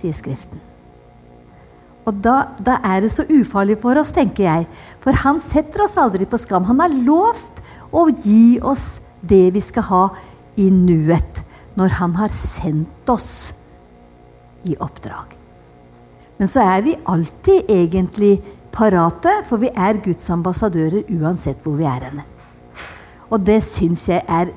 sier Skriften. Og da, da, er det så ufarlig for oss, tenker jeg. For han setter oss aldri på skam. Han har lovt å gi oss det vi skal ha i nuet, når han har sendt oss i oppdrag. Men så er vi alltid egentlig parate, for vi er Guds ambassadører uansett hvor vi er henne. Og det syns jeg er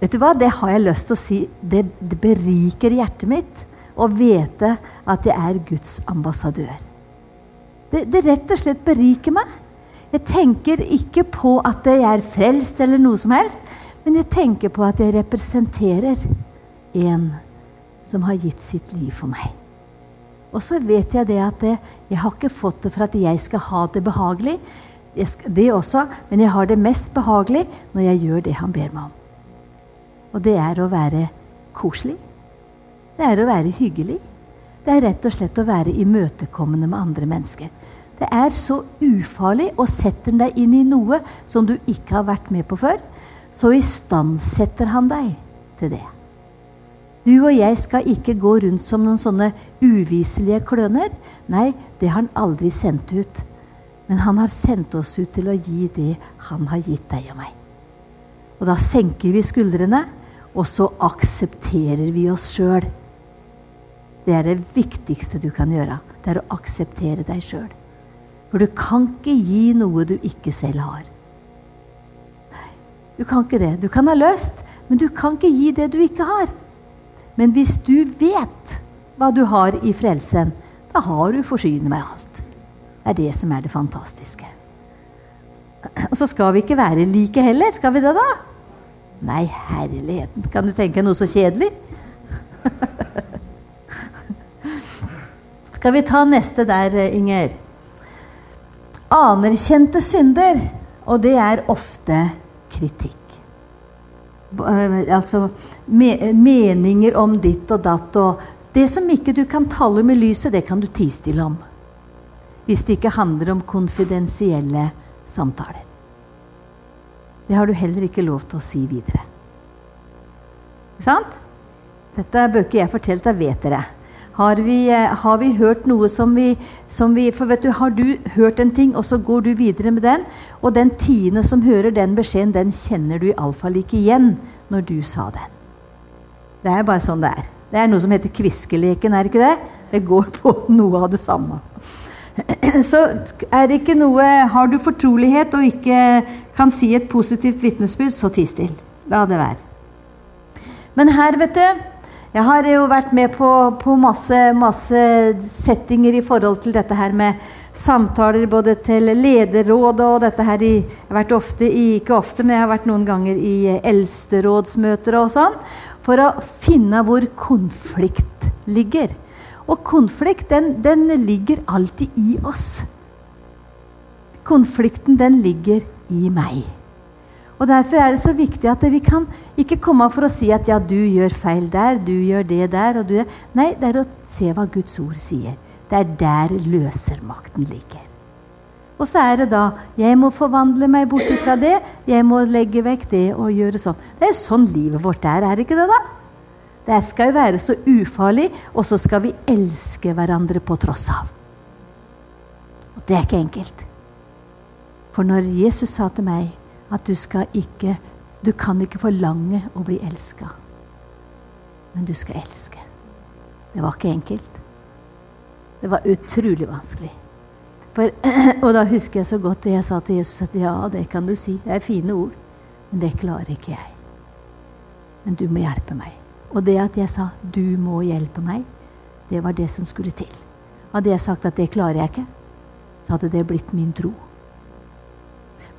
Vet du hva, det har jeg lyst til å si. Det, det beriker hjertet mitt å vite at jeg er Guds ambassadør. Det, det, rett og slett beriker meg. Jeg tenker ikke på at jeg er frelst eller noe som helst, men jeg tenker på at jeg representerer en som har gitt sitt liv for meg. Og så vet jeg det at jeg, jeg har ikke fått det for at jeg skal ha det behagelig, det også, men jeg har det mest behagelig når jeg gjør det han ber meg om. Og det er å være koselig. Det er å være hyggelig. Det er rett og slett å være imøtekommende med andre mennesker. Det er så ufarlig å sette deg inn i noe som du ikke har vært med på før. Så istandsetter han deg til det. Du og jeg skal ikke gå rundt som noen sånne uviselige kløner. Nei, det har han aldri sendt ut. Men han har sendt oss ut til å gi det han har gitt deg og meg. Og da senker vi skuldrene, og så aksepterer vi oss sjøl. Det er det viktigste du kan gjøre. Det er å akseptere deg sjøl. For du kan ikke gi noe du ikke selv har. Nei, du kan ikke det. Du kan ha lyst, men du kan ikke gi det du ikke har. Men hvis du vet hva du har i frelsen, da har du forsynet med alt. Det er det som er det fantastiske. Og så skal vi ikke være like heller, skal vi det, da? Nei, herligheten. Kan du tenke noe så kjedelig? skal vi ta neste der, Inger? Anerkjente synder. Og det er ofte kritikk. Altså meninger om ditt og datt. Og det som ikke du kan tale med lyset, det kan du tie stille om hvis det ikke handler om konfidensielle samtaler. Det har du heller ikke lov til å si videre. Ikke sant? Dette bør ikke jeg fortelle, det vet dere. Har vi, eh, har vi, hørt noe som vi, som vi, For vet du, har du hørt en ting, og så går du videre med den, og den tiende som hører den beskjeden, den kjenner du iallfall ikke igjen når du sa den. Det er bare sånn det er. Det er noe som heter kviskeleken, er det ikke det? Det går på noe av det samme. så er det ikke noe Har du fortrolighet og ikke kan si et positivt vitnesbyrd, så ti stille. La det være. Men her, vet du Jeg har jo vært med på, på masse, masse, settinger i forhold til dette her med samtaler både til lederrådet og dette her i Jeg har vært ofte i, ikke ofte, men jeg har vært noen ganger i eldsterådsmøter og sånn. For å finne hvor konflikt ligger. Og konflikt, den, den ligger alltid i oss. Konflikten, den ligger i meg. Og Derfor er det så viktig at vi kan ikke komme for å si at ja, du gjør feil der, du gjør det der og du Nei, det er å se hva Guds ord sier. Det er der løsermakten ligger. Og så er det da Jeg må forvandle meg bort fra det. Jeg må legge vekk det og gjøre sånn. Det er jo sånn livet vårt er, er det ikke det, da? Det skal jo være så ufarlig, og så skal vi elske hverandre på tross av. Og det er ikke enkelt. For når Jesus sa til meg at du skal ikke Du kan ikke forlange å bli elska, men du skal elske. Det var ikke enkelt. Det var utrolig vanskelig. For, og da husker jeg så godt det jeg sa til Jesus, at ja, det kan du si. Det er fine ord. Men det klarer ikke jeg. Men du må hjelpe meg. Og det at jeg sa 'du må hjelpe meg', det var det som skulle til. Hadde jeg sagt at det klarer jeg ikke, så hadde det blitt min tro.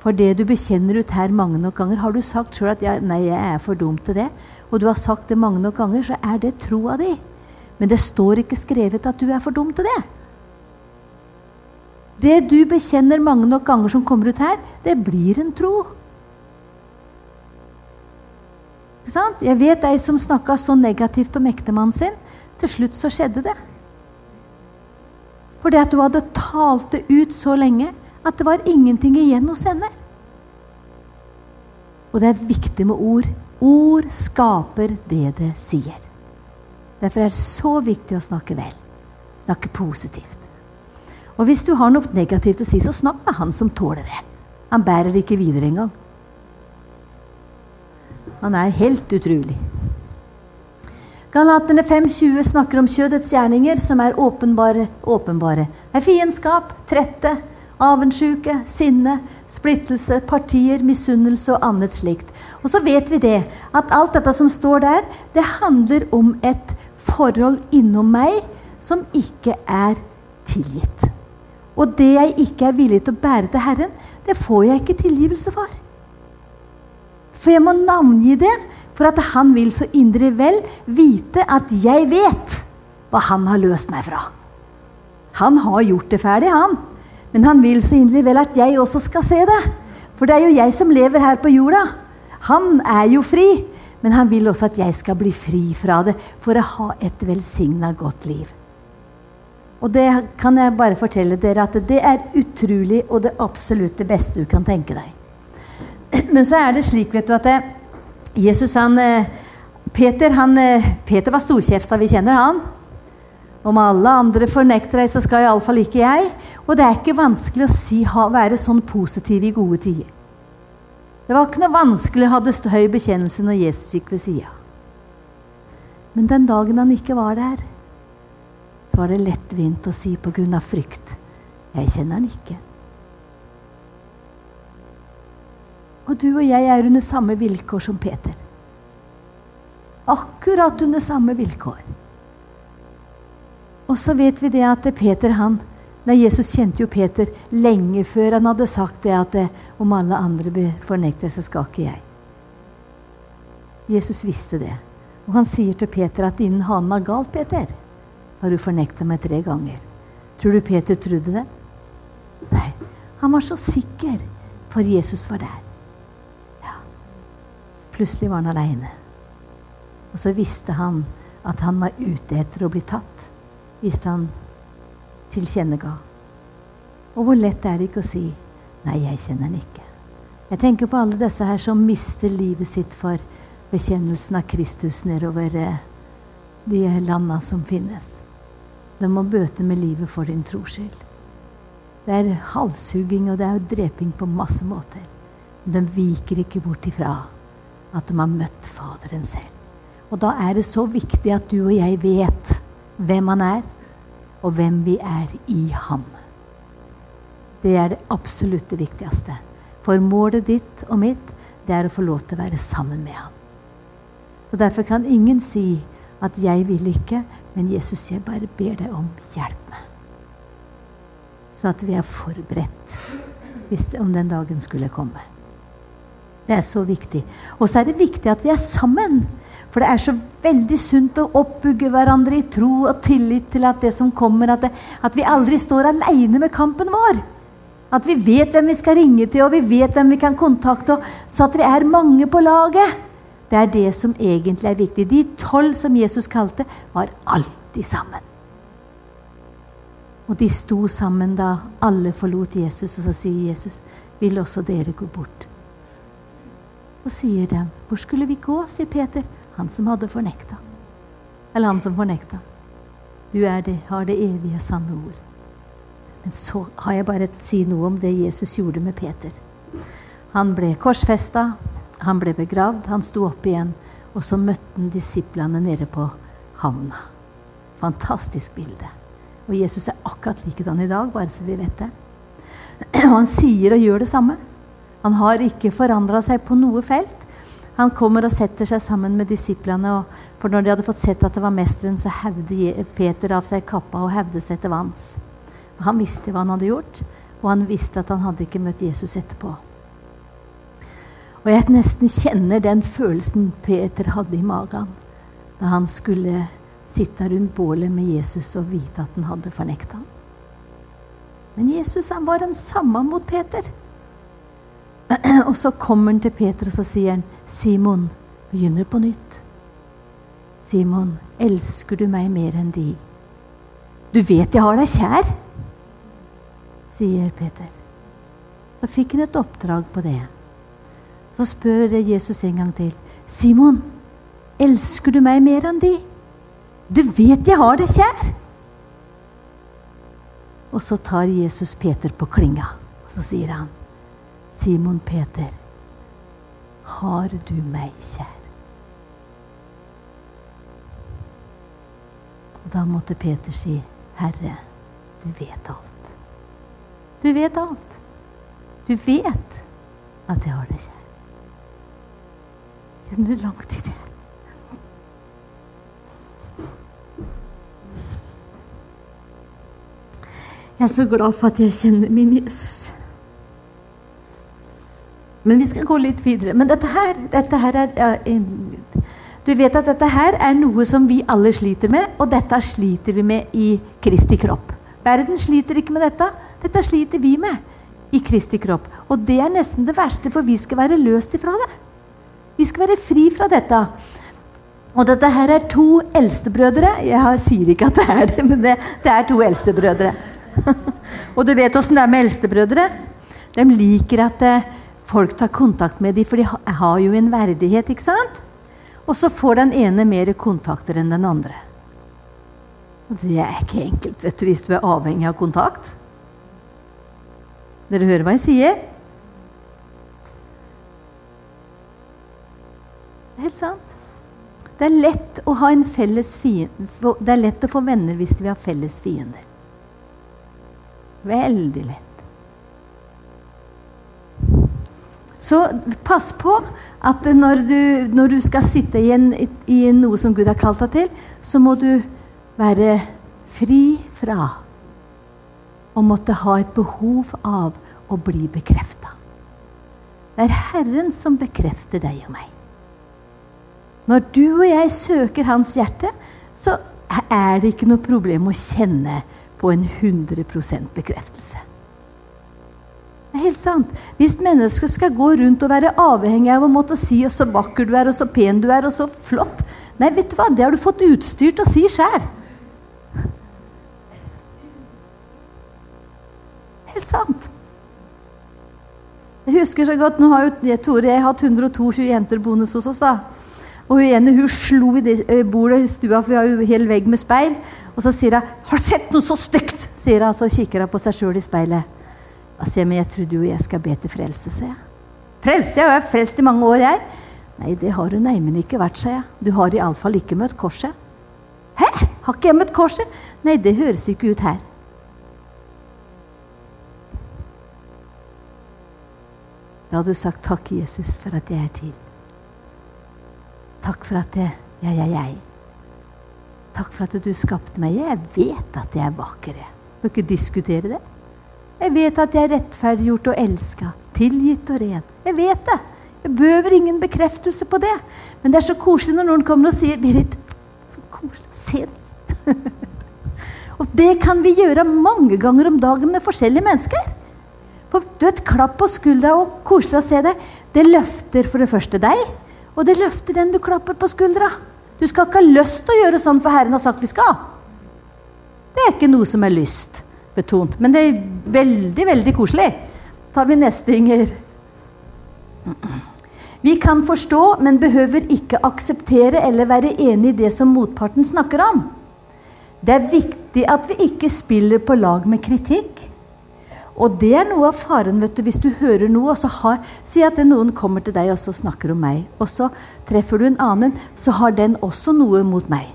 For det du bekjenner ut her mange nok ganger, har du sagt sjøl at ja, 'nei, jeg er for dum til det', og du har sagt det mange nok ganger, så er det troa di. Men det står ikke skrevet at du er for dum til det. Det du bekjenner mange nok ganger som kommer ut her, det blir en tro. Jeg vet ei som snakka så negativt om ektemannen sin. Til slutt så skjedde det. Fordi at hun hadde talt det ut så lenge at det var ingenting igjen hos henne. Og det er viktig med ord. Ord skaper det det sier. Derfor er det så viktig å snakke vel. Snakke positivt. Og hvis du har noe negativt å si, så snakk med han som tåler det. Han bærer det ikke videre engang. Han er helt utrolig. Galaterne 5,20 snakker om kjødets gjerninger, som er åpenbare. åpenbare. Det er fiendskap, trette, avundsjuke, sinne, splittelse, partier, misunnelse og annet slikt. Og så vet vi det, at alt dette som står der, det handler om et forhold innom meg som ikke er tilgitt. Og det jeg ikke er villig til å bære til Herren, det får jeg ikke tilgivelse for. For jeg må navngi det for at han vil så indre vel vite at jeg vet hva han har løst meg fra. Han har gjort det ferdig, han. Men han vil så inderlig vel at jeg også skal se det. For det er jo jeg som lever her på jorda. Han er jo fri. Men han vil også at jeg skal bli fri fra det for å ha et velsigna godt liv. Og det kan jeg bare fortelle dere at det er utrolig og det absolutt det beste du kan tenke deg. Men så er det slik vet du, at Jesus han, eh, Peter, han, eh, Peter var storkjefta, vi kjenner han. Om alle andre fornekter deg, så skal iallfall ikke jeg. Og det er ikke vanskelig å si, ha, være sånn positiv i gode tider. Det var ikke noe vanskelig å ha det høy bekjennelse når Jesus gikk ved sida. Men den dagen han ikke var der, så var det lettvint å si på grunn av frykt jeg kjenner han ikke. Og du og jeg er under samme vilkår som Peter. Akkurat under samme vilkår. Og så vet vi det at Peter han, Nei, Jesus kjente jo Peter lenge før han hadde sagt det at om alle andre fornekter, så skal ikke jeg. Jesus visste det. Og han sier til Peter at innen hanen har galt, Peter, har du fornekta meg tre ganger. Tror du Peter trodde det? Nei. Han var så sikker, for Jesus var der. Ja. Så plutselig var han aleine. Og så visste han at han var ute etter å bli tatt hvis han tilkjennega. Og hvor lett er det ikke å si 'nei, jeg kjenner han ikke'. Jeg tenker på alle disse her som mister livet sitt for bekjennelsen av Kristus nedover eh, de landa som finnes. De må bøte med livet for din tros skyld. Det er halshugging og det er dreping på masse måter. Men De viker ikke bort ifra at de har møtt Faderen selv. Og da er det så viktig at du og jeg vet hvem han er, og hvem vi er i ham. Det er det absolutt viktigste. For målet ditt og mitt, det er å få lov til å være sammen med ham. Så Derfor kan ingen si at 'jeg vil ikke', men Jesus, jeg bare ber deg om hjelp meg. Så at vi er forberedt hvis, det, om den dagen skulle komme. Det er så viktig. Og så er det viktig at vi er sammen. For det er så veldig sunt å oppbygge hverandre i tro og tillit til at det som kommer, at, det, at vi aldri står aleine med kampen vår. At vi vet hvem vi skal ringe til, og vi vet hvem vi kan kontakte. Så at vi er mange på laget. Det er det som egentlig er viktig. De tolv som Jesus kalte, var alltid sammen. Og de sto sammen da alle forlot Jesus, og så sier Jesus, 'Vil også dere gå bort?' Så sier de, 'Hvor skulle vi gå?' sier Peter. Han som hadde fornekta. Eller han som fornekta. Du det, har det evige, sanne ord. Men så har jeg bare si noe om det Jesus gjorde med Peter. Han ble korsfesta, han ble begravd, han sto opp igjen. Og så møtte han disiplene nede på havna. Fantastisk bilde. Og Jesus er akkurat likedan i dag, bare så vi vet det. Og han sier og gjør det samme. Han har ikke forandra seg på noe felt. Han kommer og setter seg sammen med disiplene. For når de hadde fått sett at det var mesteren, så hevde Peter av seg kappa og hevde seg til vanns. Han visste hva han hadde gjort, og han visste at han hadde ikke møtt Jesus etterpå. Og jeg nesten kjenner den følelsen Peter hadde i magen da han skulle sitte rundt bålet med Jesus og vite at han hadde fornekta ham. Men Jesus han var den samme mot Peter. Og så kommer han til Peter og så sier han, 'Simon, begynner på nytt.' 'Simon, elsker du meg mer enn de?' 'Du vet jeg har deg kjær', sier Peter. Så fikk han et oppdrag på det. Så spør Jesus en gang til. 'Simon, elsker du meg mer enn de?' 'Du vet jeg har deg kjær'. Og så tar Jesus Peter på klinga, og så sier han, Simon Peter, har du meg kjær? Da måtte Peter si, Herre, du vet alt. Du vet alt. Du vet at jeg har deg kjær. Kjenner langt i det? Jeg er så glad for at jeg kjenner min Jesus. Men vi skal gå litt videre. Men dette her, dette her er ja, Du vet at dette her er noe som vi alle sliter med, og dette sliter vi med i Kristi kropp. Verden sliter ikke med dette. Dette sliter vi med i Kristi kropp. Og det er nesten det verste, for vi skal være løst ifra det. Vi skal være fri fra dette. Og dette her er to eldstebrødre. Jeg sier ikke at det er det, men det, det er to eldstebrødre. og du vet åssen det er med eldstebrødre? De liker at eh, folk tar kontakt med dem, for de har jo en verdighet, ikke sant? Og så får den ene mer kontakter enn den andre. Og det er ikke enkelt vet du, hvis du er avhengig av kontakt. Dere hører hva jeg sier? Det er helt sant. Det er lett å ha en fiende. Det er lett å få venner hvis vi har felles fiender. Veldig lett. Så pass på at når du, når du skal sitte i, en, i, noe som Gud har kalt deg til, så må du være fri fra å måtte ha et behov av å bli bekrefta. Det er Herren som bekrefter deg og meg. Når du og jeg søker Hans hjerte, så er det ikke noe problem å kjenne på en 100% bekreftelse. Det er helt sant. Hvis mennesker skal gå rundt og være avhengig av å måtte si og så vakker du er, og så pen du er, og så flott Nei, vet du hva? Det har du fått utstyr til å si sjæl. Helt sant. Jeg husker så godt, Nå har jo Tore jeg har hatt 122 jenter boende hos oss. da. Og hun ene hun slo i eh, bordet i stua, for vi har jo hel vegg med speil. Og så sier hun 'Har du sett noe så stygt?' sier hun, så kikker hun på seg sjøl i speilet. Da sier jeg, 'Men jeg trodde jo jeg skal be til frelse', sier jeg. 'Frelse? Jeg har vært frelst i mange år, jeg.' 'Nei, det har du neimen ikke vært', sier jeg. 'Du har iallfall ikke møtt korset'. 'Hæ? Har ikke jeg møtt korset?' 'Nei, det høres ikke ut her'. Da hadde du sagt 'Takk, Jesus, for at jeg er til'. Takk for at jeg, jeg er jeg. Takk for at du skapte meg. Jeg vet at jeg er vakker. Jeg må ikke diskutere det. Jeg vet at jeg er rettferdiggjort og elska, tilgitt og ren. Jeg vet det. Jeg behøver ingen bekreftelse på det. Men det er så koselig når noen kommer og sier 'Berit, så koselig. Se det.' og det kan vi gjøre mange ganger om dagen med forskjellige mennesker. For du vet, Klapp på skuldra og koselig å se det. Det løfter for det første deg. Og det løfter den du klapper på skuldra. Du skal ikke ha lyst til å gjøre sånn for Herren har sagt vi skal. Det er ikke noe som er lystbetont, men det er veldig, veldig koselig. tar vi neste, Inger. Vi kan forstå, men behøver ikke akseptere eller være enig i det som motparten snakker om. Det er viktig at vi ikke spiller på lag med kritikk. Og det er noe av faren vet du, hvis du hører noe, og så har, si at noen kommer til deg og så snakker om meg, og så treffer du en annen, så har den også noe mot meg.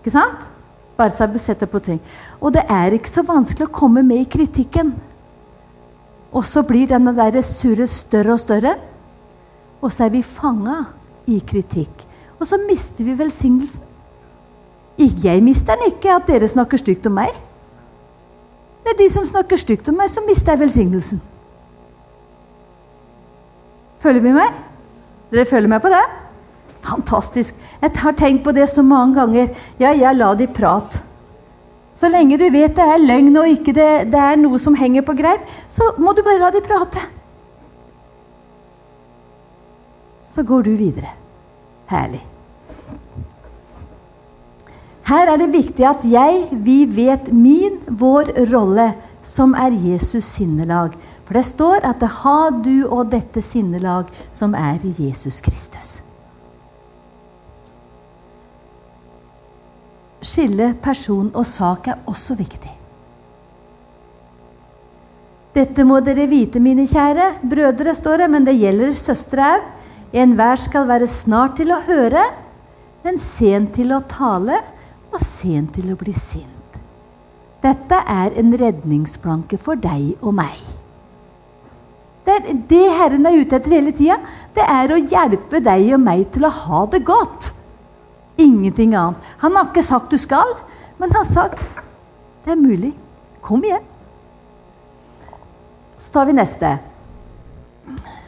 Ikke sant? Bare så setter på ting. Og det er ikke så vanskelig å komme med i kritikken. Og så blir denne der surret større og større, og så er vi fanga i kritikk. Og så mister vi velsignelsen. Jeg mister den ikke, at dere snakker stygt om meg. Det er de som snakker stygt om meg, som mister velsignelsen. Følger vi med? Dere følger med på det? Fantastisk. Jeg har tenkt på det så mange ganger. Ja, jeg la de prate. Så lenge du vet det er løgn og ikke det, det er noe som henger på greip, så må du bare la de prate. Så går du videre. Herlig. Her er det viktig at jeg, vi vet min, vår rolle, som er Jesus sinnelag. For det står at det har du og dette sinnelag som er Jesus Kristus. Skille person og sak er også viktig. Dette må dere vite, mine kjære brødre, står det, men det gjelder søstre òg. Enhver skal være snart til å høre, men sent til å tale og sent til å bli sint. Dette er en redningsplanke for deg og meg. Det, det Herren er ute etter hele tida, det er å hjelpe deg og meg til å ha det godt. Ingenting annet. Han har ikke sagt du skal, men han har sagt det er mulig. Kom igjen. Så tar vi neste.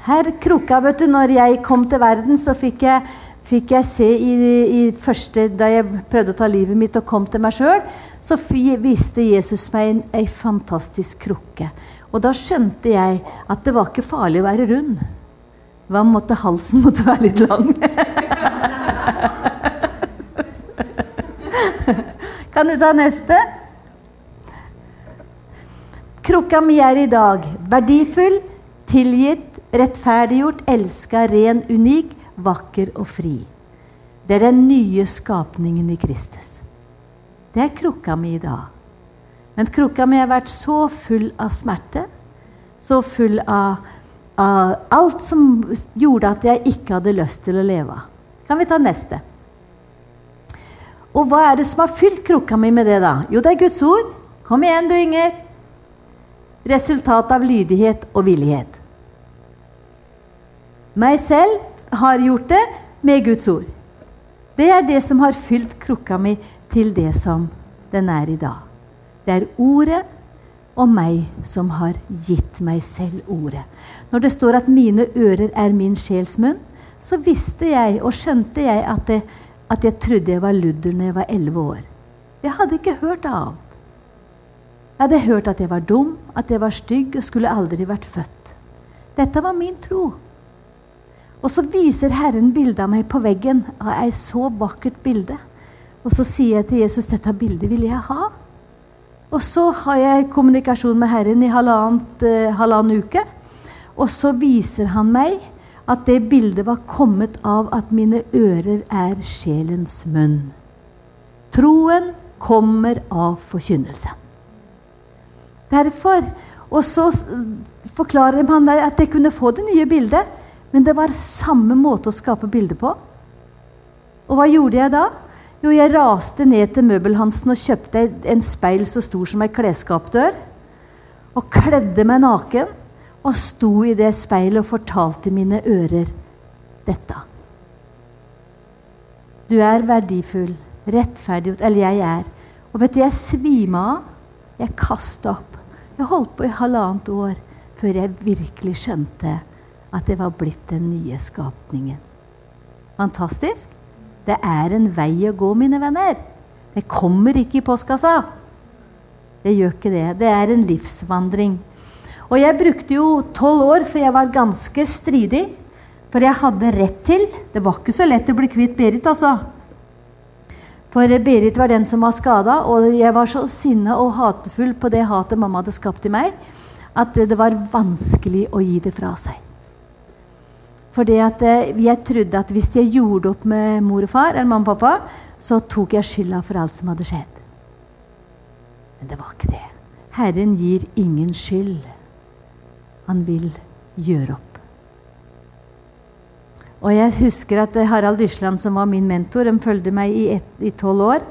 Her krukka, vet du, når jeg kom til verden, så fikk jeg fikk jeg se i, i, første, Da jeg prøvde å ta livet mitt og kom til meg sjøl, så viste Jesus meg en, en, fantastisk krukke. Og da skjønte jeg at det var ikke farlig å være rund. Hva måtte halsen måtte være litt lang? kan du ta neste? Krukka mi er i dag verdifull, tilgitt, rettferdiggjort, elska, ren, unik vakker og fri. Det er den nye skapningen i Kristus. Det er krukka mi i dag. Men krukka mi har vært så full av smerte, så full av, av alt som gjorde at jeg ikke hadde lyst til å leve. Kan vi ta neste? Og hva er det som har fylt krukka mi med det, da? Jo, det er Guds ord. Kom igjen, du, Inger. Resultat av lydighet og villighet. Meg selv har gjort det med Guds ord. Det er det som har fylt krukka mi til det som den er i dag. Det er ordet og meg som har gitt meg selv ordet. Når det står at 'mine ører er min sjels munn', så visste jeg og skjønte jeg at, det, at jeg trodde jeg var ludder når jeg var elleve år. Jeg hadde ikke hørt annet. Jeg hadde hørt at jeg var dum, at jeg var stygg og skulle aldri vært født. Dette var min tro. Og så viser Herren bildet av meg på veggen av ei så vakkert bilde. Og så sier jeg til Jesus dette bildet vil jeg ha. Og så har jeg kommunikasjon med Herren i uh, halvannen uke. Og så viser han meg at det bildet var kommet av at mine ører er sjelens munn. Troen kommer av forkynnelsen. Derfor, Og så forklarer han at jeg kunne få det nye bildet. Men det var samme måte å skape bilde på. Og hva gjorde jeg da? Jo, jeg raste ned til møbelhansen og kjøpte en speil så stor som ei klesskapdør. Og kledde meg naken og sto i det speilet og fortalte mine ører dette. Du er verdifull, rettferdiggjort Eller jeg er. Og vet du, jeg svima av. Jeg kasta opp. Jeg holdt på i halvannet år før jeg virkelig skjønte at det var blitt den nye skapningen. Fantastisk. Det er en vei å gå, mine venner. Det kommer ikke i postkassa. Det gjør ikke det. Det er en livsvandring. Og jeg brukte jo tolv år, for jeg var ganske stridig. For jeg hadde rett til Det var ikke så lett å bli kvitt Berit, altså. For Berit var den som var skada, og jeg var så sinna og hatefull på det hatet mamma hadde skapt i meg, at det var vanskelig å gi det fra seg. At eh, jeg trodde at hvis jeg gjorde opp med mor og far, eller mamma og pappa, så tok jeg skylda for alt som hadde skjedd. Men det var ikke det. Herren gir ingen skyld. Han vil gjøre opp. Og jeg husker at Harald Dysland, som var min mentor, han fulgte meg i tolv år,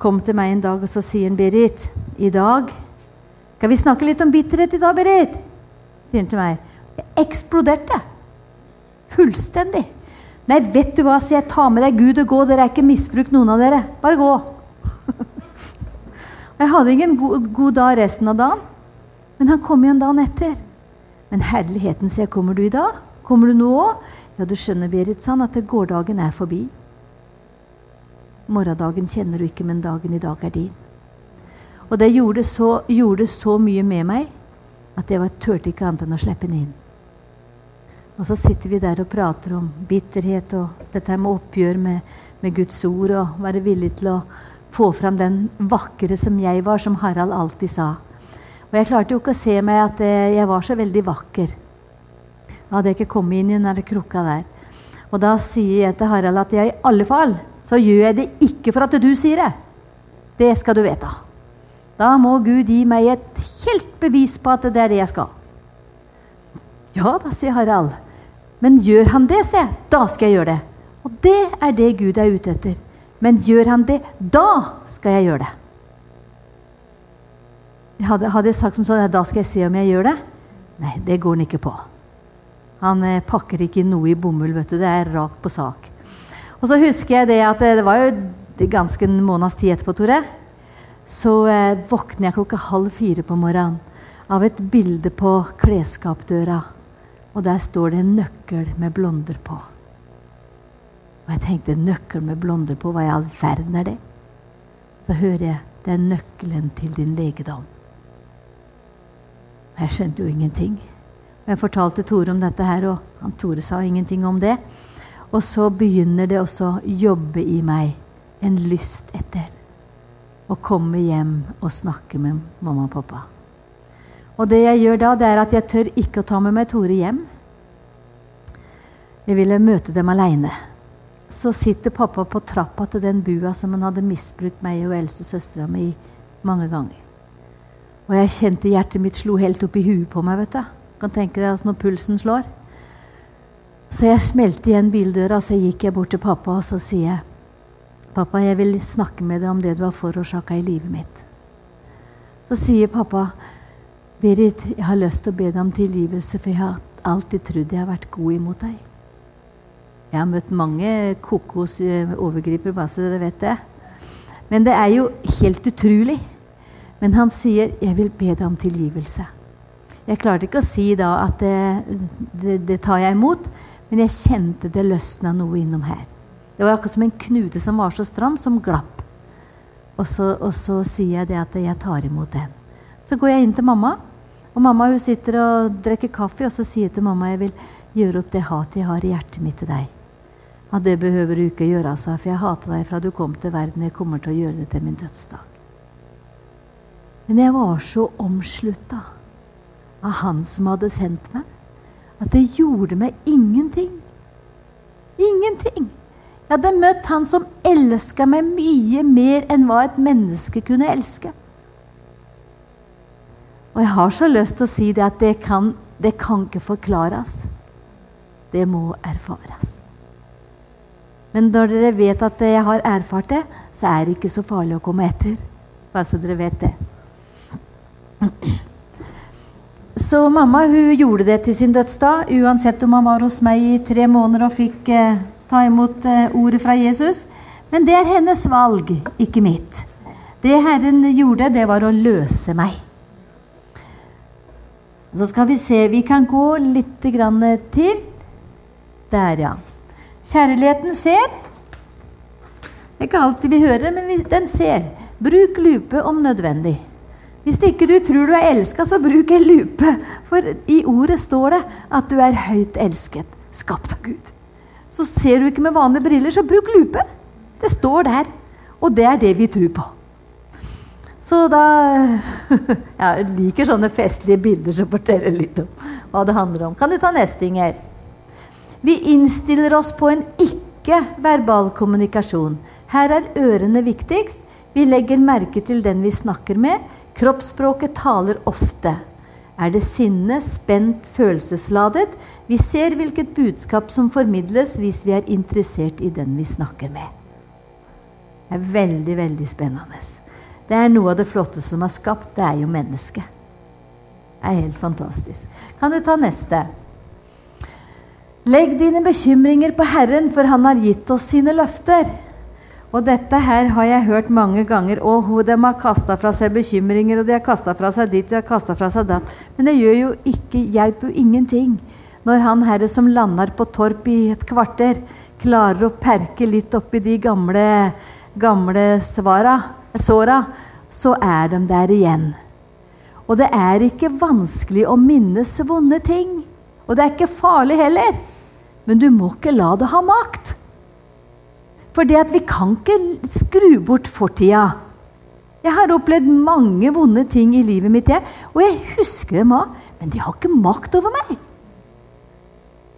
kom til meg en dag og så sier han, Berit, i dag Skal vi snakke litt om bitterhet i dag, Berit? sier han til meg. Jeg eksploderte. Fullstendig. Nei, vet du hva, sier jeg. Ta med deg Gud og gå. Dere er ikke misbrukt, noen av dere. Bare gå. jeg hadde ingen god, god dag resten av dagen. Men han kom igjen dagen etter. Men herligheten, sier jeg. Kommer du i dag? Kommer du nå òg? Ja, du skjønner, Berit, sa han, at gårdagen er forbi. Morgendagen kjenner du ikke, men dagen i dag er din. Og det gjorde så, gjorde så mye med meg at jeg turte ikke annet enn å slippe den inn. Og så sitter vi der og prater om bitterhet og dette med oppgjør med, med Guds ord og være villig til å få fram den vakre som jeg var, som Harald alltid sa. Og jeg klarte jo ikke å se meg at eh, jeg var så veldig vakker. Da hadde jeg ikke kommet inn i den der krukka der. Og da sier jeg til Harald at jeg i alle fall så gjør jeg det ikke for at du sier det. Det skal du vite. Da må Gud gi meg et helt bevis på at det er det jeg skal. Ja da, sier Harald. Men gjør han det, sier jeg, da skal jeg gjøre det. Og det er det Gud er ute etter. Men gjør han det, da skal jeg gjøre det. Hadde, hadde jeg sagt som sånn, da skal jeg se om jeg gjør det? Nei, det går han ikke på. Han eh, pakker ikke noe i bomull. vet du, Det er rakt på sak. Og så husker jeg det at det, det var jo ganske en måneds tid etterpå, Tore. Så eh, våkner jeg klokka halv fire på morgenen av et bilde på klesskapdøra. Og der står det en nøkkel med blonder på. Og jeg tenkte nøkkel med blonder på, hva i all verden er det? Så hører jeg det er nøkkelen til din legedom. Jeg skjønte jo ingenting. Jeg fortalte Tore om dette her, og han Tore sa ingenting om det. Og så begynner det også å jobbe i meg en lyst etter å komme hjem og snakke med mamma og pappa. Og det jeg gjør da, det er at jeg tør ikke å ta med meg Tore hjem. Jeg ville møte dem aleine. Så sitter pappa på trappa til den bua som han hadde misbrukt meg og Else, søstera mi, mange ganger. Og jeg kjente hjertet mitt slo helt opp i huet på meg. vet du. Kan tenke deg altså når pulsen slår. Så jeg smelte igjen bildøra, så gikk jeg bort til pappa og så sier jeg, 'Pappa, jeg vil snakke med deg om det du har forårsaka i livet mitt.' Så sier pappa, 'Berit, jeg har lyst til å be deg om tilgivelse, for jeg har alltid trodd jeg har vært god imot deg.' Jeg har møtt mange kokos eh, bare så dere vet det. Men det er jo helt utrolig. Men han sier, 'Jeg vil be deg om tilgivelse'. Jeg klarte ikke å si da at det, det, det tar jeg imot, men jeg kjente det løsna noe innom her. Det var akkurat som en knute som var så stram, som glapp. Og så, og så sier jeg det at jeg tar imot den. Så går jeg inn til mamma, og mamma hun sitter og drikker kaffe, og så sier jeg til mamma jeg vil gjøre opp det hatet jeg har i hjertet mitt til deg. Ja, det behøver du ikke gjøre, altså, for jeg hater deg fra du kom til verden. Jeg kommer til å gjøre det til min dødsdag. Men jeg var så omslutta av Han som hadde sendt meg, at det gjorde meg ingenting. Ingenting. Jeg hadde møtt han som elska meg mye mer enn hva et menneske kunne elske. Og jeg har så lyst til å si det at det kan, det kan ikke forklares. Det må erfares. Men når dere vet at jeg har erfart det, så er det ikke så farlig å komme etter. Bare så dere vet det. Så mamma hun gjorde det til sin dødsdag, uansett om han var hos meg i tre måneder og fikk eh, ta imot eh, ordet fra Jesus. Men det er hennes valg, ikke mitt. Det Herren gjorde, det var å løse meg. Så skal vi se Vi kan gå litt grann til. Der, ja. Kjærligheten ser. Det er ikke alltid vi hører, men den ser. Bruk lupe om nødvendig. Hvis ikke du tror du er elska, så bruk en lupe. For i ordet står det at du er høyt elsket, skapt av Gud. Så ser du ikke med vanlige briller, så bruk lupe. Det står der. Og det er det vi tror på. Så da Jeg liker sånne festlige bilder som forteller litt om hva det handler om. Kan du ta neste, Inger? Vi innstiller oss på en ikke-verbal kommunikasjon. Her er ørene viktigst. Vi legger merke til den vi snakker med. Kroppsspråket taler ofte. Er det sinne, spent, følelsesladet? Vi ser hvilket budskap som formidles hvis vi er interessert i den vi snakker med. Det er veldig, veldig spennende. Det er noe av det flotte som er skapt. Det er jo mennesket. Det er helt fantastisk. Kan du ta neste? Legg dine bekymringer på Herren, for Han har gitt oss sine løfter. Og dette her har jeg hørt mange ganger. Og de har kasta fra seg bekymringer, og de har kasta fra seg dit, og de har kasta fra seg datt. Men det gjør jo ikke, hjelper jo ingenting når han herre som lander på Torp i et kvarter, klarer å perke litt oppi de gamle, gamle svara, såra, så er de der igjen. Og det er ikke vanskelig å minnes vonde ting. Og det er ikke farlig heller. Men du må ikke la det ha makt. For det at vi kan ikke skru bort fortida. Jeg har opplevd mange vonde ting i livet mitt, jeg, og jeg husker dem òg. Men de har ikke makt over meg.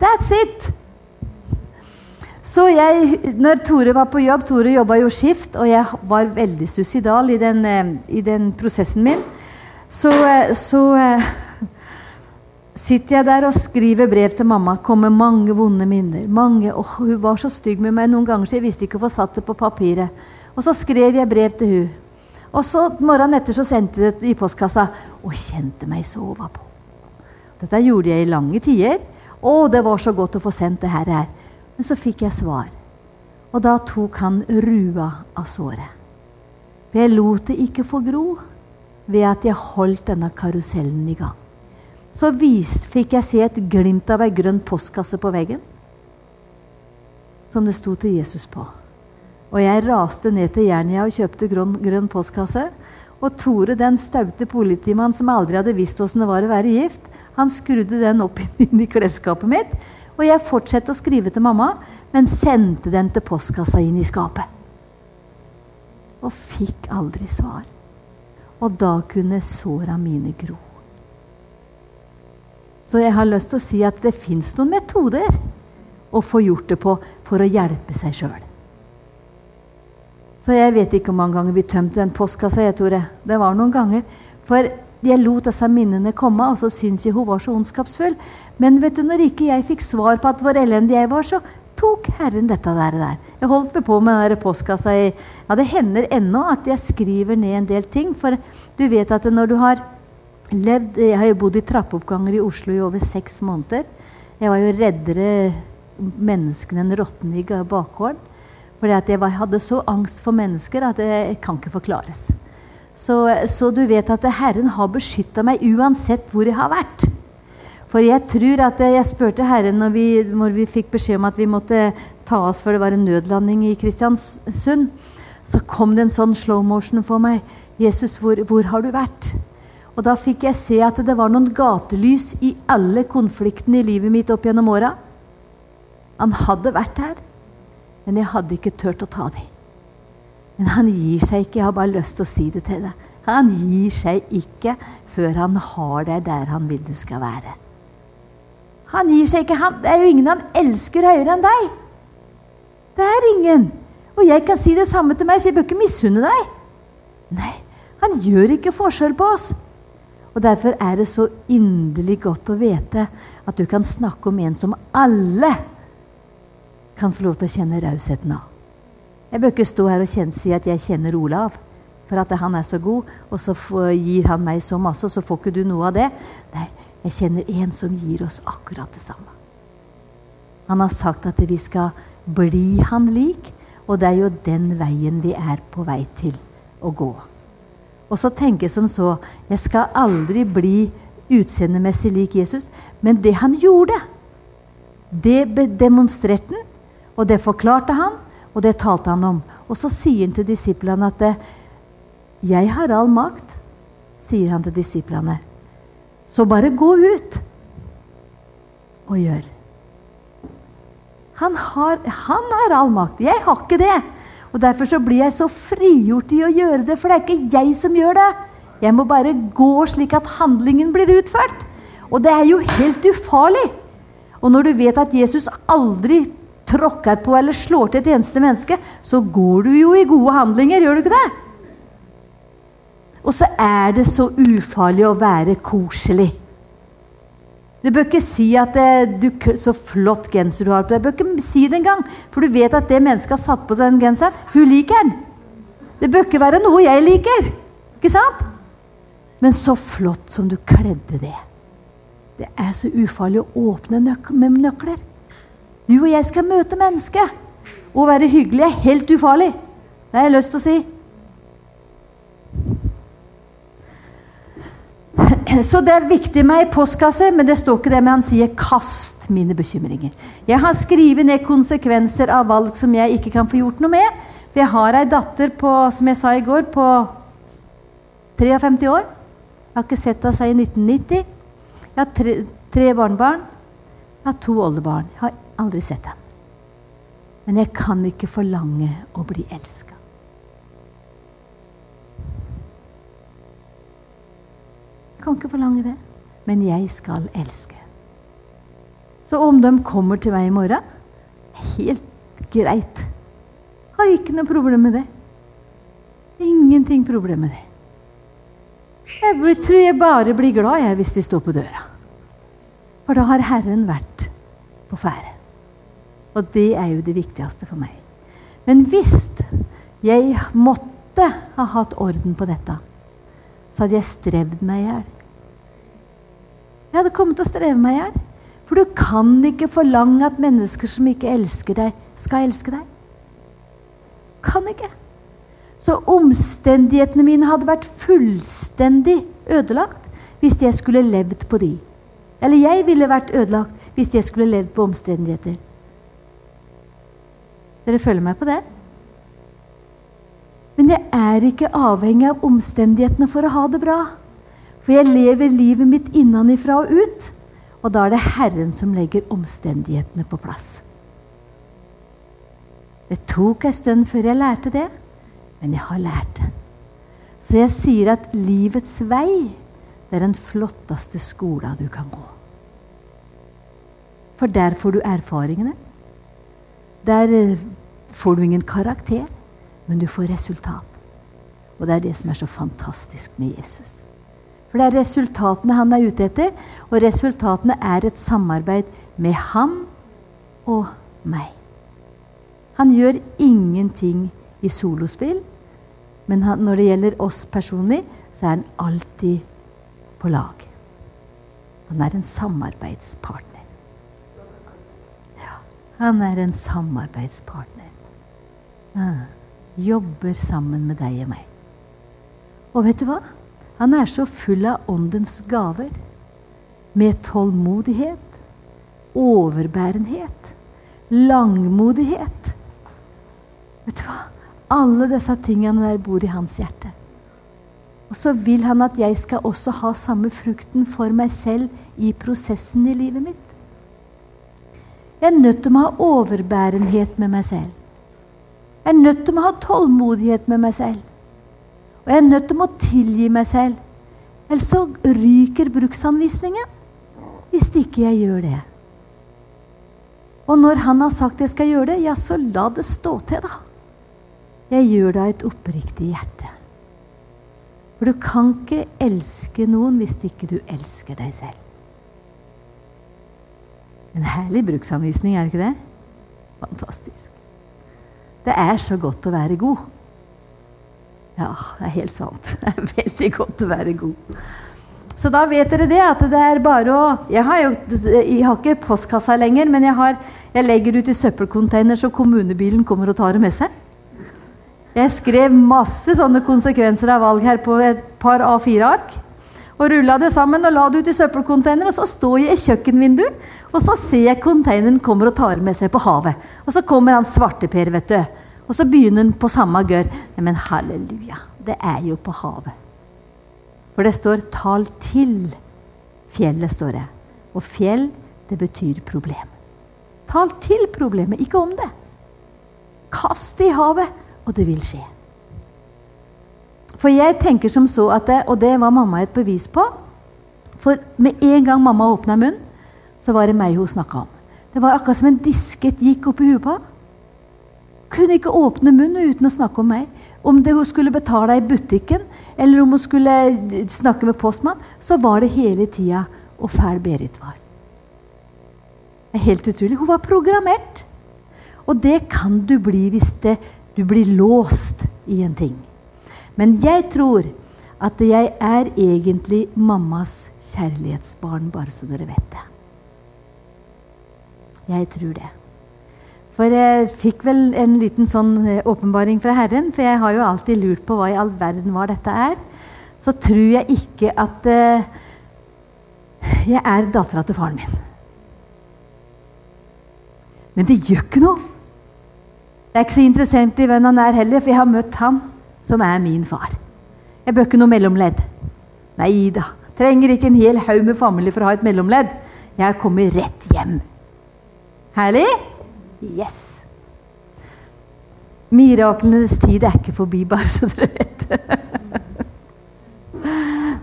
That's it. Så jeg, når Tore var på jobb Tore jobba jo skift, og jeg var veldig suicidal i den, eh, i den prosessen min. Så, eh, så eh, sitter jeg der og skriver brev til mamma. Kommer mange vonde minner. Mange, oh, hun var så stygg med meg noen ganger, så jeg visste ikke å få satt det på papiret. Og så skrev jeg brev til hun. Og så morgenen etter så sendte jeg det i postkassa og kjente meg så på. Dette gjorde jeg i lange tider. Å, det var så godt å få sendt det her. Men så fikk jeg svar. Og da tok han rua av såret. For jeg lot det ikke få gro ved at jeg holdt denne karusellen i gang. Så vist, fikk jeg se et glimt av ei grønn postkasse på veggen. Som det sto til Jesus på. Og jeg raste ned til Jernia og kjøpte grønn, grønn postkasse. Og Tore, den staute politimannen som aldri hadde visst åssen det var å være gift, han skrudde den opp inn i klesskapet mitt. Og jeg fortsatte å skrive til mamma, men sendte den til postkassa inn i skapet. Og fikk aldri svar. Og da kunne såra mine gro. Så jeg har lyst til å si at det fins noen metoder å få gjort det på for å hjelpe seg sjøl. Så jeg vet ikke hvor mange ganger vi tømte den postkassa. jeg, Tore. Det var noen ganger. For jeg lot disse minnene komme, og så syntes jeg hun var så ondskapsfull. Men vet du, når ikke jeg fikk svar på at hvor elendig jeg var, så tok Herren dette der. der. Jeg holdt meg på med den postkassa i Ja, det hender ennå at jeg skriver ned en del ting. For du vet at når du har levd Jeg har jo bodd i trappeoppganger i Oslo i over seks måneder. Jeg var jo reddere menneskene enn rottene i bakgården. Fordi at jeg hadde så angst for mennesker at det kan ikke forklares. Så, så du vet at Herren har beskytta meg uansett hvor jeg har vært. For jeg tror at jeg spurte Herren når vi, når vi fikk beskjed om at vi måtte ta oss før det var en nødlanding i Kristiansund. Så kom det en sånn slow motion for meg. 'Jesus, hvor, hvor har du vært?' Og da fikk jeg se at det var noen gatelys i alle konfliktene i livet mitt opp gjennom åra. Han hadde vært her. Men jeg hadde ikke turt å ta dem. Men han gir seg ikke. Jeg har bare lyst til å si det til deg. Han gir seg ikke før han har deg der han vil du skal være. Han gir seg ikke. Han, det er jo ingen han elsker høyere enn deg. Det er ingen. Og jeg kan si det samme til meg, så jeg bør ikke misunne deg. Nei, han gjør ikke forskjell på oss. Og Derfor er det så inderlig godt å vite at du kan snakke om en som alle kan få lov til å kjenne rausheten av. Jeg bør ikke stå her og kjenne, si at jeg kjenner Olav, for at han er så god, og så gir han meg så masse, og så får ikke du noe av det. Nei, jeg kjenner en som gir oss akkurat det samme. Han har sagt at vi skal bli han lik, og det er jo den veien vi er på vei til å gå. Og så tenker jeg som så Jeg skal aldri bli utseendemessig lik Jesus, men det han gjorde, det demonstrerte han og det forklarte han, og det talte han om. Og så sier han til disiplene at 'Jeg har all makt', sier han til disiplene. Så bare gå ut og gjør. Han har, han har all makt. Jeg har ikke det. Og Derfor så blir jeg så frigjort i å gjøre det, for det er ikke jeg som gjør det. Jeg må bare gå slik at handlingen blir utført. Og det er jo helt ufarlig. Og når du vet at Jesus aldri tråkker på eller slår til et eneste menneske, så går du jo i gode handlinger, gjør du ikke det? Og så er det så ufarlig å være koselig. Du bør ikke si at det, du, 'så flott genser du har på deg'. Du bør ikke si det engang, for du vet at det mennesket har satt på seg den genseren, hun liker den. Det bør ikke være noe jeg liker. Ikke sant? Men så flott som du kledde det. Det er så ufarlig å åpne nøk med nøkler. Du og jeg skal møte mennesket. Å være hyggelig er helt ufarlig. Det har jeg lyst til å si. Så det er viktig med ei postkasse, men det står ikke det, men han sier 'kast mine bekymringer'. Jeg har skrevet ned konsekvenser av valg som jeg ikke kan få gjort noe med. For jeg har ei datter på, som jeg sa i går, på 53 år. Jeg har ikke sett henne siden 1990. Jeg har tre, tre barnebarn. Jeg har to oldebarn. Jeg har Aldri sett dem. Men jeg kan ikke forlange å bli elska. Kan ikke forlange det, men jeg skal elske. Så om de kommer til meg i morgen helt greit. Har ikke noe problem med det. Ingenting problem med det. Jeg tror jeg bare blir glad jeg, hvis de står på døra. For da har Herren vært på ferde. Og det er jo det viktigste for meg. Men hvis jeg måtte ha hatt orden på dette, så hadde jeg strevd meg i hjel. Jeg hadde kommet til å streve meg i hjel. For du kan ikke forlange at mennesker som ikke elsker deg, skal elske deg. Kan ikke. Så omstendighetene mine hadde vært fullstendig ødelagt hvis jeg skulle levd på de. Eller jeg ville vært ødelagt hvis jeg skulle levd på omstendigheter. Dere følger meg på det? Men jeg er ikke avhengig av omstendighetene for å ha det bra. For jeg lever livet mitt innenfra og ut. Og da er det Herren som legger omstendighetene på plass. Det tok en stund før jeg lærte det, men jeg har lært det. Så jeg sier at livets vei det er den flotteste skolen du kan gå. For der får du erfaringene. Der eh, får du ingen karakter, men du får resultat. Og det er det som er så fantastisk med Jesus. For det er resultatene han er ute etter, og resultatene er et samarbeid med ham og meg. Han gjør ingenting i solospill, men han, når det gjelder oss personlig, så er han alltid på lag. Han er en samarbeidspartner. Ja, han er en samarbeidspartner. Ja, jobber sammen med deg og meg. Og vet du hva? Han er så full av åndens gaver. Med tålmodighet, overbærenhet, langmodighet. Vet du hva? Alle disse tingene der bor i hans hjerte. Og så vil han at jeg skal også ha samme frukten for meg selv i prosessen i livet mitt. Jeg er nødt til å ha overbærenhet med meg selv. Jeg er nødt til å ha tålmodighet med meg selv. Og jeg er nødt til å tilgi meg selv. Ellers så ryker bruksanvisningen. Hvis ikke jeg gjør det. Og når han har sagt jeg skal gjøre det, ja, så la det stå til, da. Jeg gjør det av et oppriktig hjerte. For du kan ikke elske noen hvis ikke du elsker deg selv. En herlig bruksanvisning, er det ikke det? Fantastisk. Det er så godt å være god. Ja, det er helt sant. Det er veldig godt å være god. Så da vet dere det, at det er bare å Jeg har jo jeg har ikke postkassa lenger, men jeg, har, jeg legger ut i søppelcontainer så kommunebilen kommer og tar det med seg. Jeg skrev masse sånne konsekvenser av valg her på et par A4-ark. Og rulla det sammen og la det ut i søppelcontaineren. Så står jeg i kjøkkenvinduet, og så ser jeg containeren kommer og tar med seg på havet. Og så kommer han svarteper, vet du. Og så begynner han på samme gørr. Men halleluja, det er jo på havet. For det står 'tal til fjellet', står det. Og fjell, det betyr problem. Tal til problemet, ikke om det. Kast det i havet og det vil skje. For jeg tenker som så at det, Og det var mamma et bevis på. For med en gang mamma åpna munnen, så var det meg hun snakka om. Det var akkurat som en disket gikk opp i huet på Kunne ikke åpne munnen uten å snakke om meg. Om det hun skulle betale i butikken, eller om hun skulle snakke med postmann, så var det hele tida hvor fæl Berit var. Det er helt utrolig. Hun var programmert. Og det kan du bli hvis det du blir låst i en ting. Men jeg tror at jeg er egentlig mammas kjærlighetsbarn, bare så dere vet det. Jeg tror det. For jeg fikk vel en liten sånn eh, åpenbaring fra Herren, for jeg har jo alltid lurt på hva i all verden var dette er. Så tror jeg ikke at uh, jeg er dattera til faren min. Men det gjør ikke noe. Jeg er ikke så interessert i hvem han er heller, for jeg har møtt han som er min far. Jeg bør ikke noe mellomledd. Nei da. Trenger ikke en hel haug med familie for å ha et mellomledd. Jeg kommer rett hjem. Herlig? Yes. Miraklenes tid er ikke forbi, bare så dere vet det.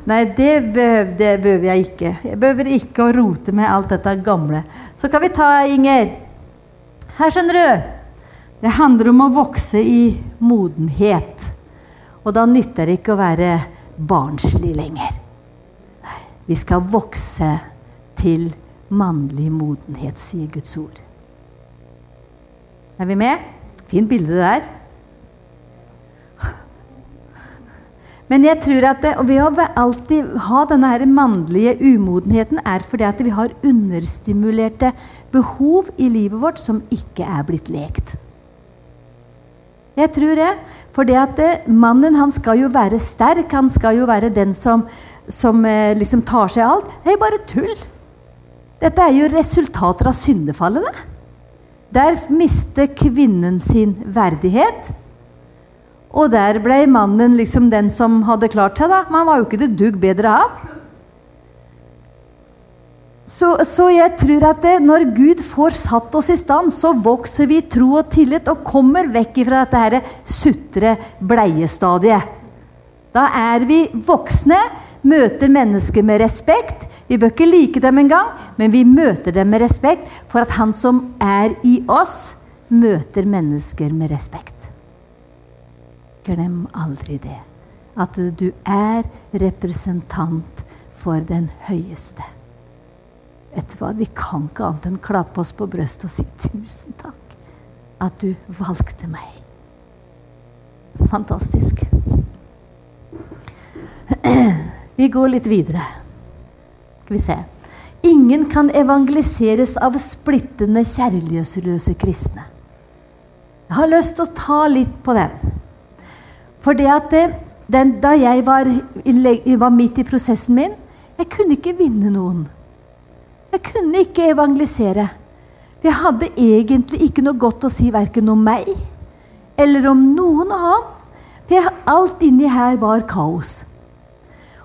Nei, det behøver, jeg ikke. Jeg behøver ikke å rote med alt dette gamle. Så kan vi ta Inger. Her, skjønner du. Det handler om å vokse i modenhet. Og da nytter det ikke å være barnslig lenger. Nei, vi skal vokse til mannlig modenhet, sier Guds ord. Er vi med? Fint bilde der. Men jeg tror at det, ved å alltid ha denne her mannlige umodenheten, er fordi at vi har understimulerte behov i livet vårt som ikke er blitt lekt. Jeg tror det. For det at eh, mannen han skal jo være sterk. Han skal jo være den som, som eh, liksom tar seg alt. Det er jo bare tull. Dette er jo resultater av syndefallet. Det. Der mister kvinnen sin verdighet. Og der ble mannen liksom den som hadde klart seg, da. Men han var jo ikke det dugg bedre av. Så, så, jeg tror at det, når Gud får satt oss i stand, så vokser vi i tro og tillit og kommer vekk fra dette her sutre-bleiestadiet. Da er vi voksne, møter mennesker med respekt. Vi bør ikke like dem engang, men vi møter dem med respekt for at han som er i oss, møter mennesker med respekt. Glem aldri det. At du er representant for den høyeste. Vet du hva, Vi kan ikke annet enn klappe oss på brystet og si tusen takk at du valgte meg. Fantastisk. Vi går litt videre. Skal vi se. Ingen kan evangeliseres av splittende, kjærlighetsløse kristne. Jeg har lyst til å ta litt på den. For det at det, den, da jeg var, var, midt i prosessen min Jeg kunne ikke vinne noen. Jeg kunne ikke evangelisere. Jeg hadde egentlig ikke noe godt å si verken om meg eller om noen annen. For alt inni her var kaos.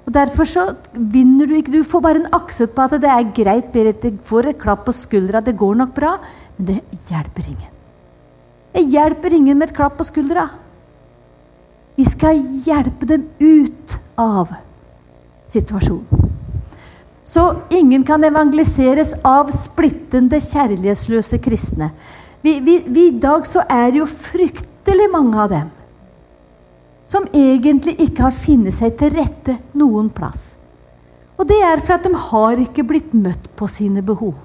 Og Derfor så vinner du ikke. Du får bare en aksept på at det er greit. Berit får et klapp på skuldra, det går nok bra. Men det hjelper ingen. Det hjelper ingen med et klapp på skuldra. Vi skal hjelpe dem ut av situasjonen. Så ingen kan evangeliseres av splittende, kjærlighetsløse kristne. Vi, vi, vi, I dag så er det jo fryktelig mange av dem som egentlig ikke har funnet seg til rette noen plass. Og det er for at de har ikke blitt møtt på sine behov.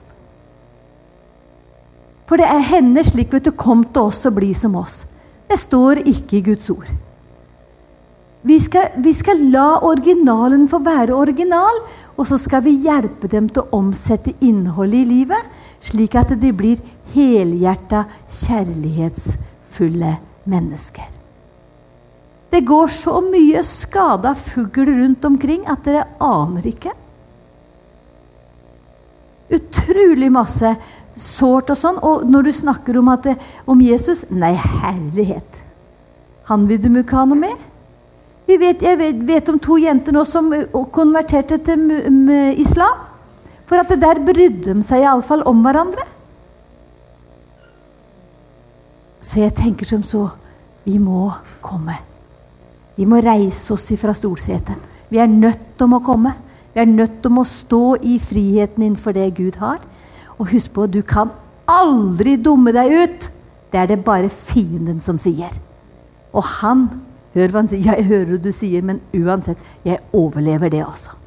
For det er henne slik vet du, Kom til oss og bli som oss. Det står ikke i Guds ord. Vi skal, vi skal, la originalen få være original, og så skal vi hjelpe dem til å omsette innholdet i livet, slik at de blir helhjerta, kjærlighetsfulle mennesker. Det går så mye skada fugl rundt omkring at dere aner ikke. Utrolig masse sårt og sånn. Og når du snakker om, det, om Jesus Nei, herlighet! Han vil du ikke ha noe med. Vet, jeg vet, vet, om to jenter nå som konverterte til islam. For at det der brydde de seg iallfall om hverandre. Så jeg tenker som så Vi må komme. Vi må reise oss ifra stolsetet. Vi er nødt til å komme. Vi er nødt til å stå i friheten innenfor det Gud har. Og husk på, du kan aldri dumme deg ut. Det er det bare fienden som sier. Og han Hør hva han sier. Jeg hører hva du sier, men uansett, jeg overlever det også.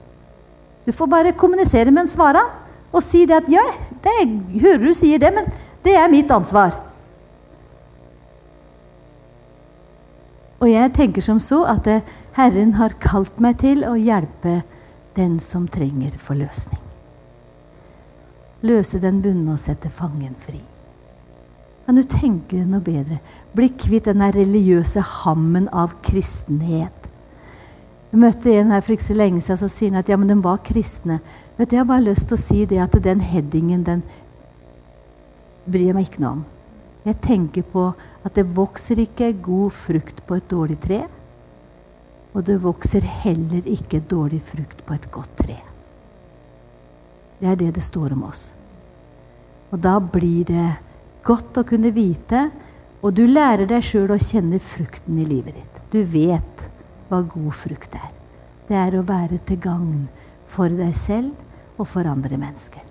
Du får bare kommunisere med en svara og si det at ja, det, jeg hører du sier det, men det er mitt ansvar. Og jeg tenker som så at Herren har kalt meg til å hjelpe den som trenger forløsning. Løse den bunne og sette fangen fri. Kan du tenke deg noe bedre? Bli kvitt den religiøse hammen av kristenhet. Jeg møtte en her for ikke så lenge siden som sier at ja, men de var kristne. Vet du, Jeg har bare lyst til å si det at den headingen den bryr jeg meg ikke noe om. Jeg tenker på at det vokser ikke god frukt på et dårlig tre. Og det vokser heller ikke dårlig frukt på et godt tre. Det er det det står om oss. Og da blir det godt å kunne vite, og du lærer deg sjøl å kjenne frukten i livet ditt. Du vet hva god frukt er. Det er å være til gagn for deg selv og for andre mennesker.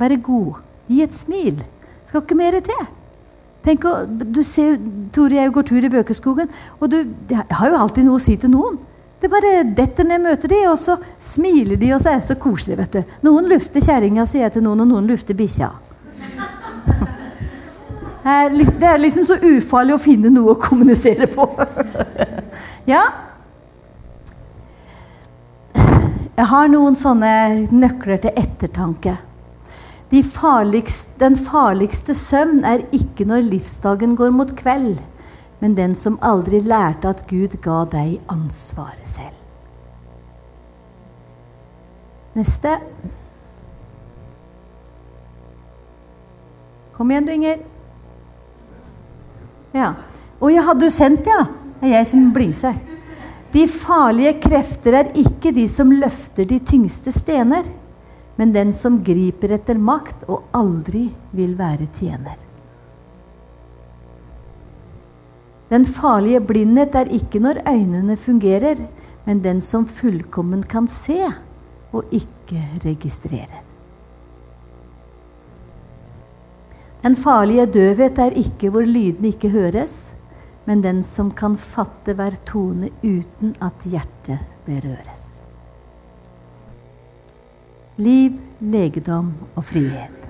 Være god. Gi et smil. Skal ikke mer til. Tenk, du ser, Tore jeg går tur i Bøkeskogen, og du har jo alltid noe å si til noen. Det bare detter ned møter de, og så smiler de, og så er det så koselig. vet du. Noen lufter kjerringa, sier jeg til noen, og noen lufter bikkja. Det er liksom så ufarlig å finne noe å kommunisere på. ja. Jeg har noen sånne nøkler til ettertanke. De farligste, den farligste søvn er ikke når livsdagen går mot kveld, men den som aldri lærte at Gud ga deg ansvaret selv. Neste. Kom igjen, du, Inger. Ja. Å ja, du sendt, ja? Det er jeg som blingser. De farlige krefter er ikke de som løfter de tyngste stener men den som griper etter makt og aldri vil være tjener. Den farlige blindhet er ikke når øynene fungerer, men den som fullkommen kan se og ikke registrere. Den farlige døvhet er ikke hvor lydene ikke høres, men den som kan fatte hver tone uten at hjertet berøres liv, legedom og frihet.